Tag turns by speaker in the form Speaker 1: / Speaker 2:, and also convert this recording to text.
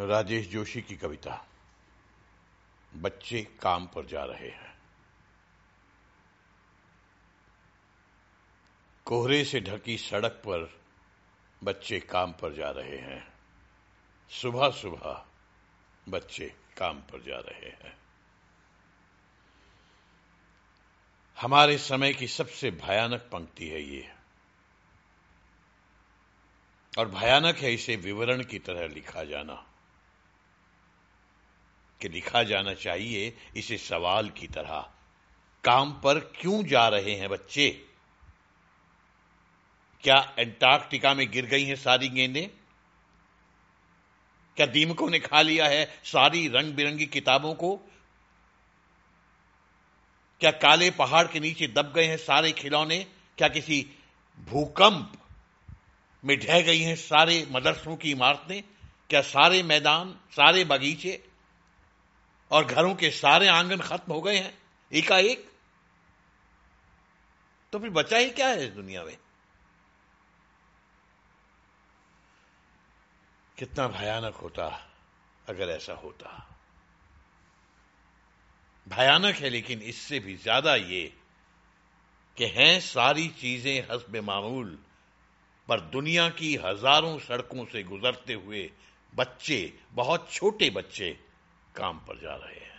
Speaker 1: राजेश जोशी की कविता। बच्चे काम पर जा रहे हैं। कोहरे से ढकी सड़क पर बच्चे काम पर जा रहे हैं। सुबह सुबह बच्चे काम पर जा रहे हैं। हमारे समय की सबसे भयानक पंक्ति है ये। और भयानक है इसे विवरण की तरह लिखा जाना। कि लिखा जाना चाहिए इसे सवाल की तरह। काम पर क्यों जा रहे हैं बच्चे? क्या एंटार्क्टिका में गिर गई हैं सारी गेंदें? क्या दीमकों ने खा लिया है सारी रंग बिरंगी किताबों को? क्या काले पहाड़ के नीचे दब गए हैं सारे खिलौने? क्या किसी भूकंप में ढह गई हैं सारे मदरसों की इमारतें? क्या सारे मैदान, सारे बगीचे और घरों के सारे आँगन खत्म हो गए हैं, एकाएक। तो फिर बचा ही क्या है इस दुनिया में? कितना भयानक होता अगर ऐसा होता। भयानक है लेकिन इससे भी ज़्यादा ये कि हैं सारी चीज़ें हसब मामूल पर दुनिया की हज़ारों सड़कों से गुजरते हुए बच्चे, बहुत छोटे बच्चे काम पर जा रहे हैं।